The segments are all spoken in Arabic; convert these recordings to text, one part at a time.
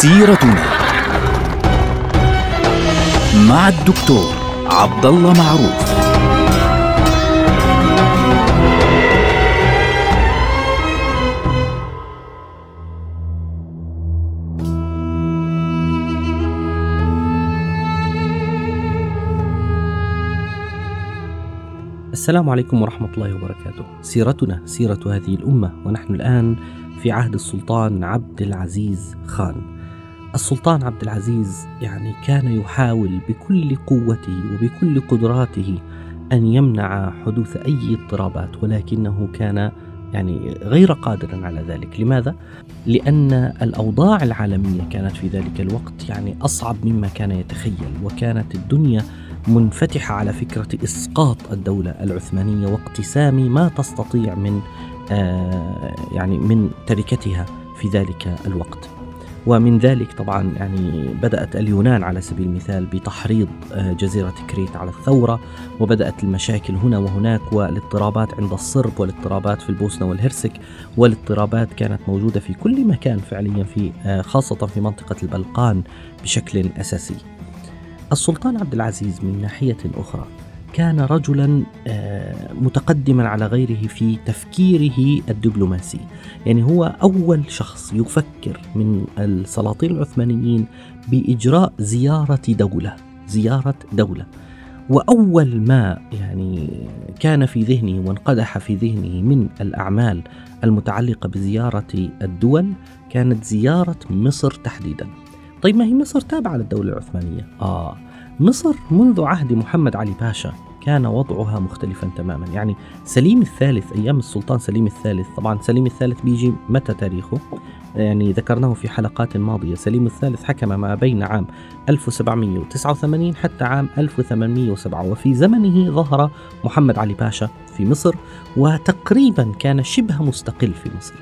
سيرتنا مع الدكتور عبد الله معروف السلام عليكم ورحمة الله وبركاته. سيرتنا سيرة هذه الأمة ونحن الآن في عهد السلطان عبد العزيز خان. السلطان عبد العزيز يعني كان يحاول بكل قوته وبكل قدراته أن يمنع حدوث أي اضطرابات ولكنه كان يعني غير قادر على ذلك، لماذا؟ لأن الأوضاع العالمية كانت في ذلك الوقت يعني أصعب مما كان يتخيل وكانت الدنيا منفتحة على فكرة إسقاط الدولة العثمانية واقتسام ما تستطيع من آه يعني من تركتها في ذلك الوقت. ومن ذلك طبعا يعني بدأت اليونان على سبيل المثال بتحريض آه جزيرة كريت على الثورة وبدأت المشاكل هنا وهناك والاضطرابات عند الصرب والاضطرابات في البوسنة والهرسك والاضطرابات كانت موجودة في كل مكان فعليا في آه خاصة في منطقة البلقان بشكل أساسي. السلطان عبد العزيز من ناحية أخرى كان رجلا متقدما على غيره في تفكيره الدبلوماسي. يعني هو أول شخص يفكر من السلاطين العثمانيين بإجراء زيارة دولة زيارة دولة. وأول ما يعني كان في ذهنه وانقدح في ذهنه من الأعمال المتعلقة بزيارة الدول كانت زيارة مصر تحديدا. طيب ما هي مصر تابعة للدولة العثمانية؟ آه مصر منذ عهد محمد علي باشا كان وضعها مختلفا تماما. يعني سليم الثالث أيام السلطان سليم الثالث. طبعا سليم الثالث بيجي متى تاريخه؟ يعني ذكرناه في حلقات ماضية. سليم الثالث حكم ما بين عام 1789 حتى عام 1807 وفي زمنه ظهر محمد علي باشا في مصر وتقريبا كان شبه مستقل في مصر.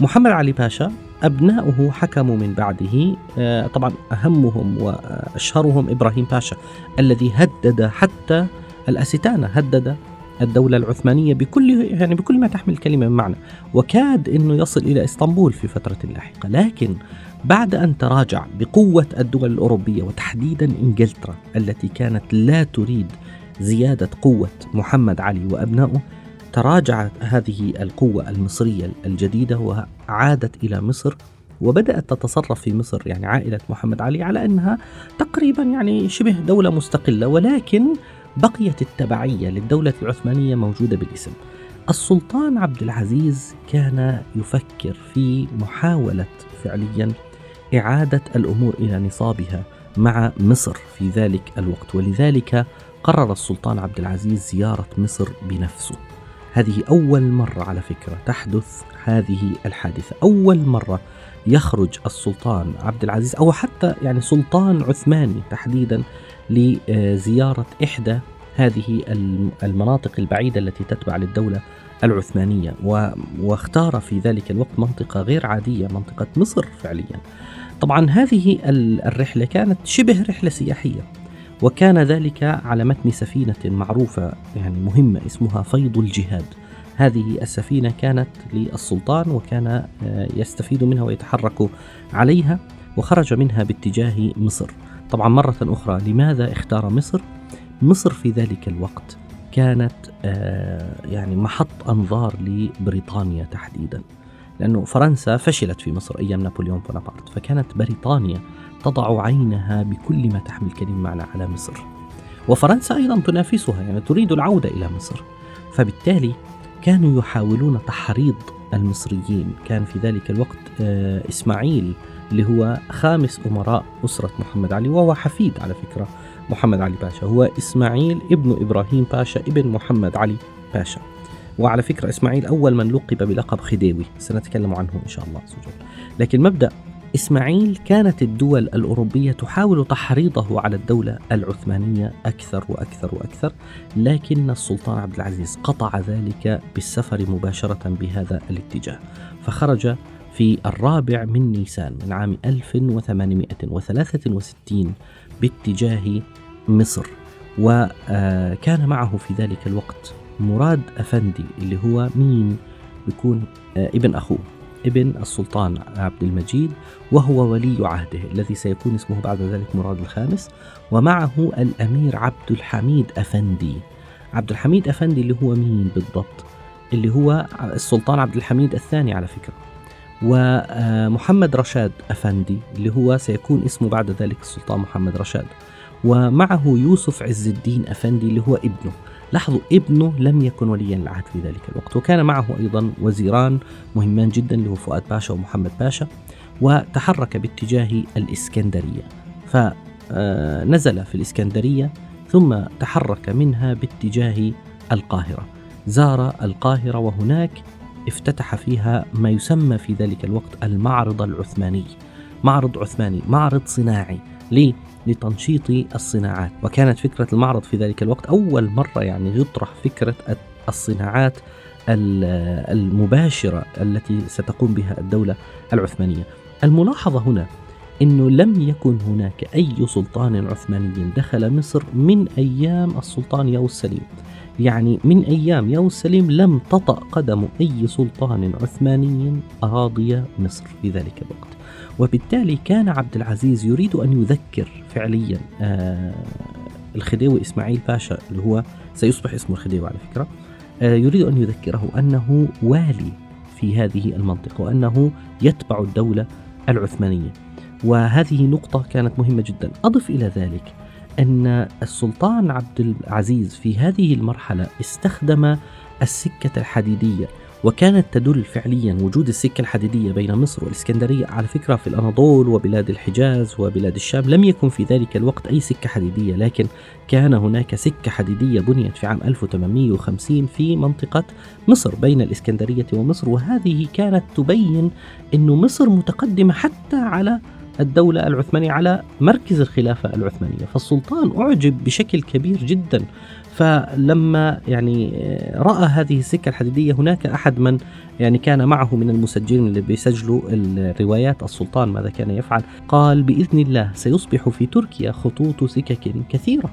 محمد علي باشا أبناؤه حكموا من بعده طبعا أهمهم وأشهرهم إبراهيم باشا الذي هدد حتى الأستانة هدد الدولة العثمانية بكل يعني بكل ما تحمل الكلمة من معنى. وكاد أنه يصل إلى إسطنبول في فترة لاحقة لكن بعد أن تراجع بقوة الدول الأوروبية وتحديدا إنجلترا التي كانت لا تريد زيادة قوة محمد علي وأبنائه تراجعت هذه القوة المصرية الجديدة وعادت إلى مصر وبدأت تتصرف في مصر يعني عائلة محمد علي على أنها تقريبا يعني شبه دولة مستقلة ولكن بقيت التبعية للدولة العثمانية موجودة بالاسم. السلطان عبد العزيز كان يفكر في محاولة فعليا إعادة الأمور إلى نصابها مع مصر في ذلك الوقت ولذلك قرر السلطان عبد العزيز زيارة مصر بنفسه. هذه أول مرة على فكرة تحدث هذه الحادثة. أول مرة يخرج السلطان عبد العزيز أو حتى يعني سلطان عثماني تحديدا لزيارة إحدى هذه المناطق البعيدة التي تتبع للدولة العثمانية. واختار في ذلك الوقت منطقة غير عادية منطقة مصر فعليا. طبعا هذه الرحلة كانت شبه رحلة سياحية. وكان ذلك على متن سفينة معروفة يعني مهمة اسمها فيض الجهاد. هذه السفينة كانت للسلطان وكان يستفيد منها ويتحرك عليها وخرج منها باتجاه مصر. طبعا مرة أخرى لماذا اختار مصر؟ مصر في ذلك الوقت كانت يعني محط أنظار لبريطانيا تحديدا. لأنه فرنسا فشلت في مصر أيام نابليون بونابرت فكانت بريطانيا تضع عينها بكل ما تحمل كلمة معنى على مصر. وفرنسا أيضا تنافسها يعني تريد العودة إلى مصر. فبالتالي كانوا يحاولون تحريض المصريين. كان في ذلك الوقت إسماعيل اللي هو خامس أمراء أسرة محمد علي وهو حفيد على فكرة محمد علي باشا. هو إسماعيل ابن إبراهيم باشا ابن محمد علي باشا. وعلى فكرة إسماعيل أول من لقب بلقب خديوي. سنتكلم عنه إن شاء الله. وجل لكن مبدأ إسماعيل كانت الدول الأوروبية تحاول تحريضه على الدولة العثمانية أكثر وأكثر وأكثر لكن السلطان عبد العزيز قطع ذلك بالسفر مباشرة بهذا الاتجاه. فخرج في الرابع من نيسان من عام 1863 باتجاه مصر وكان معه في ذلك الوقت مراد أفندي اللي هو مين؟ بيكون ابن أخوه. ابن السلطان عبد المجيد وهو ولي عهده الذي سيكون اسمه بعد ذلك مراد الخامس ومعه الأمير عبد الحميد أفندي. عبد الحميد أفندي اللي هو مين بالضبط؟ اللي هو السلطان عبد الحميد الثاني على فكرة. ومحمد رشاد أفندي اللي هو سيكون اسمه بعد ذلك السلطان محمد رشاد. ومعه يوسف عز الدين أفندي اللي هو ابنه. لاحظوا ابنه لم يكن وليا العهد في ذلك الوقت وكان معه أيضا وزيران مهمان جدا اللي هو فؤاد باشا ومحمد باشا وتحرك باتجاه الإسكندرية فنزل في الإسكندرية ثم تحرك منها باتجاه القاهرة زار القاهرة وهناك افتتح فيها ما يسمى في ذلك الوقت المعرض العثماني معرض عثماني معرض صناعي ليه؟ لتنشيط الصناعات. وكانت فكرة المعرض في ذلك الوقت أول مرة يعني يطرح فكرة الصناعات المباشرة التي ستقوم بها الدولة العثمانية. الملاحظة هنا أنه لم يكن هناك أي سلطان عثماني دخل مصر من أيام السلطان ياو السليم. يعني من أيام ياو السليم لم تطأ قدم أي سلطان عثماني أراضي مصر في ذلك الوقت. وبالتالي كان عبد العزيز يريد أن يذكر فعليا آه الخديوي إسماعيل باشا اللي هو سيصبح اسمه الخديوي على فكرة آه يريد أن يذكره أنه والي في هذه المنطقة وأنه يتبع الدولة العثمانية. وهذه نقطة كانت مهمة جدا. أضف إلى ذلك أن السلطان عبد العزيز في هذه المرحلة استخدم السكة الحديدية وكانت تدل فعليا وجود السكة الحديدية بين مصر والإسكندرية. على فكرة في الأناضول وبلاد الحجاز وبلاد الشام لم يكن في ذلك الوقت أي سكة حديدية لكن كان هناك سكة حديدية بنيت في عام 1850 في منطقة مصر بين الإسكندرية ومصر. وهذه كانت تبين أن مصر متقدمة حتى على الدولة العثمانية على مركز الخلافة العثمانية. فالسلطان أعجب بشكل كبير جدا. فلما يعني رأى هذه السكة الحديدية هناك أحد من يعني كان معه من المسجلين اللي بيسجلوا الروايات السلطان ماذا كان يفعل؟ قال بإذن الله سيصبح في تركيا خطوط سكك كثيرة.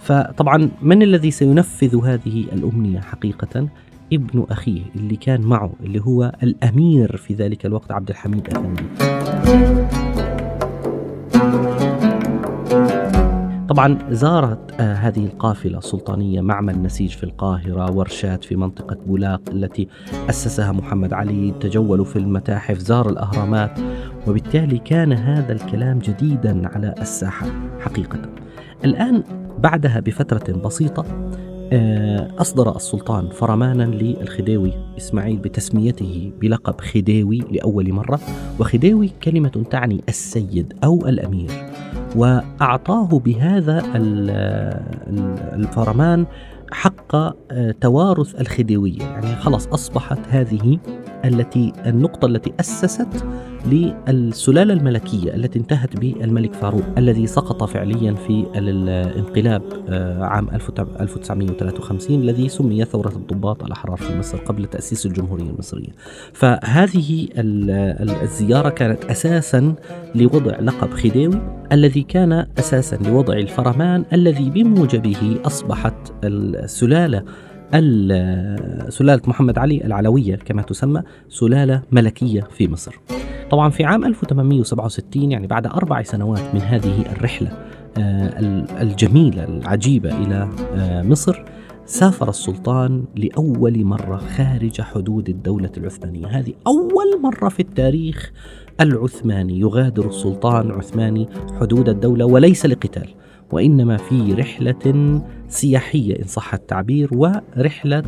فطبعا من الذي سينفذ هذه الأمنية حقيقة؟ ابن أخيه اللي كان معه اللي هو الأمير في ذلك الوقت عبد الحميد افندي طبعا زارت آه هذه القافلة السلطانية معمل نسيج في القاهرة ورشات في منطقة بولاق التي أسسها محمد علي تجولوا في المتاحف زار الأهرامات وبالتالي كان هذا الكلام جديدا على الساحة حقيقة. الآن بعدها بفترة بسيطة آه، أصدر السلطان فرمانا للخديوي إسماعيل بتسميته بلقب خديوي لأول مرة وخديوي كلمة تعني السيد أو الأمير. وأعطاه بهذا الفرمان حق آه، توارث الخديوية. يعني خلاص أصبحت هذه التي النقطة التي أسست للسلالة الملكية التي انتهت بالملك فاروق الذي سقط فعليا في الانقلاب آه، عام 1953 الذي سمي ثورة الضباط الاحرار في مصر قبل تأسيس الجمهورية المصرية. فهذه الزيارة كانت أساسا لوضع لقب خديوي الذي كان أساسا لوضع الفرمان الذي بموجبه أصبحت السلالة سلالة محمد علي العلوية كما تسمى سلالة ملكية في مصر طبعا في عام 1867 يعني بعد أربع سنوات من هذه الرحلة آه، الجميلة العجيبة إلى آه، مصر سافر السلطان لأول مرة خارج حدود الدولة العثمانية. هذه أول مرة في التاريخ العثماني يغادر السلطان العثماني حدود الدولة وليس لقتال وإنما في رحلة سياحية إن صح التعبير ورحلة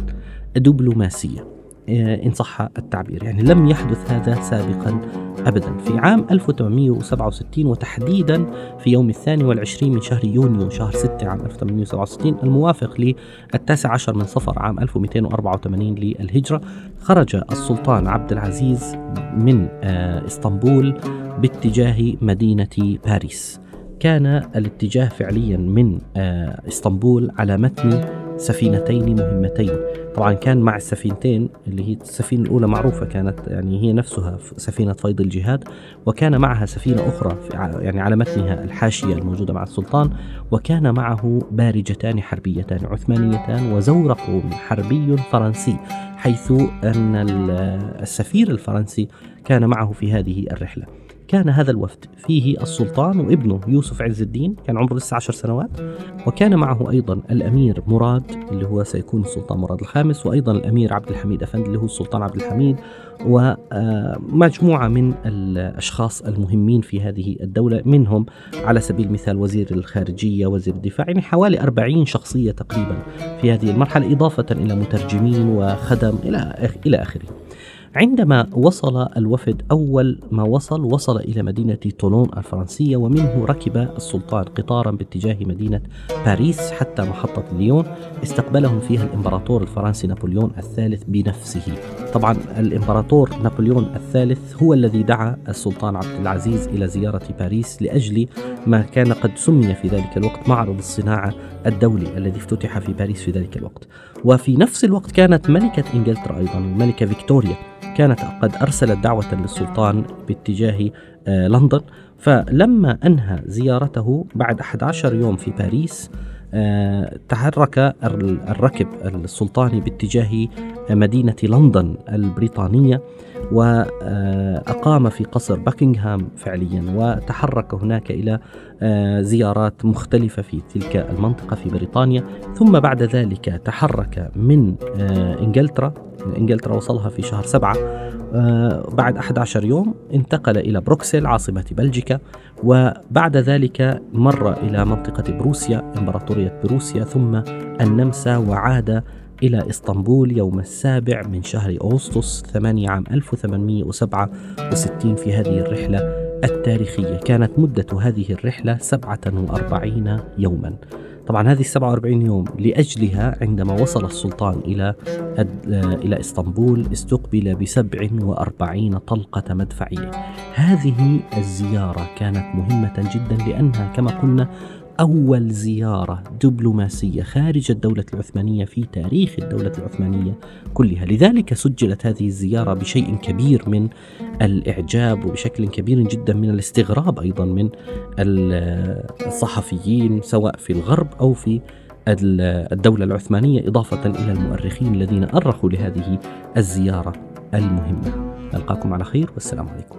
دبلوماسية آه، إن صح التعبير. يعني لم يحدث هذا سابقا أبدا. في عام 1867 وتحديدا في يوم الثاني والعشرين من شهر يونيو شهر 6 عام 1867 الموافق للتاسع عشر من صفر عام 1284 للهجرة خرج السلطان عبد العزيز من آه، إسطنبول باتجاه مدينة باريس. كان الاتجاه فعليا من آه، إسطنبول على متن سفينتين مهمتين. طبعا كان مع السفينتين اللي هي السفينة الأولى معروفة كانت يعني هي نفسها سفينة فيض الجهاد وكان معها سفينة أخرى يعني على متنها الحاشية الموجودة مع السلطان وكان معه بارجتان حربيتان عثمانيتان وزورق حربي فرنسي حيث أن السفير الفرنسي كان معه في هذه الرحلة. كان هذا الوفد. فيه السلطان وابنه يوسف عز الدين كان عمره لسه عشر سنوات وكان معه أيضا الأمير مراد اللي هو سيكون السلطان مراد الخامس وأيضا الأمير عبد الحميد أفندي اللي هو السلطان عبد الحميد ومجموعة من الأشخاص المهمين في هذه الدولة منهم على سبيل المثال وزير الخارجية وزير الدفاع يعني حوالي 40 شخصية تقريبا في هذه المرحلة إضافة إلى مترجمين وخدم إلى إلى آخره. عندما وصل الوفد أول ما وصل وصل إلى مدينة تولون الفرنسية ومنه ركب السلطان قطارا باتجاه مدينة باريس حتى محطة ليون. استقبلهم فيها الإمبراطور الفرنسي نابليون الثالث بنفسه. طبعا الإمبراطور نابليون الثالث هو الذي دعا السلطان عبد العزيز إلى زيارة باريس لأجل ما كان قد سمي في ذلك الوقت معرض الصناعة الدولي الذي افتتح في باريس في ذلك الوقت. وفي نفس الوقت كانت ملكة إنجلترا أيضا الملكة فيكتوريا. كانت قد أرسلت دعوة للسلطان باتجاه آه، لندن. فلما أنهى زيارته بعد 11 يوم في باريس آه، تحرك الركب السلطاني باتجاه مدينة لندن البريطانية وأقام في قصر باكنغهام فعليا وتحرك هناك إلى آه، زيارات مختلفة في تلك المنطقة في بريطانيا. ثم بعد ذلك تحرك من إنجلترا إنجلترا وصلها في شهر سبعة. آه، بعد 11 يوم انتقل إلى بروكسل عاصمة بلجيكا وبعد ذلك مر إلى منطقة بروسيا إمبراطورية بروسيا ثم النمسا وعاد إلى إسطنبول يوم السابع من شهر أغسطس 8 عام 1867 في هذه الرحلة. التاريخية. كانت مدة هذه الرحلة 47 يوما. طبعا هذه 47 يوم لأجلها عندما وصل السلطان إلى إلى إسطنبول استقبل ب 47 طلقة مدفعية. هذه الزيارة كانت مهمة جدا لأنها كما قلنا أول زيارة دبلوماسية خارج الدولة العثمانية في تاريخ الدولة العثمانية كلها. لذلك سجلت هذه الزيارة بشيء كبير من الإعجاب وبشكل كبير جدا من الاستغراب أيضا من الصحفيين سواء في الغرب أو في الدولة العثمانية إضافة إلى المؤرخين الذين أرخوا لهذه الزيارة المهمة. نلقاكم على خير والسلام عليكم.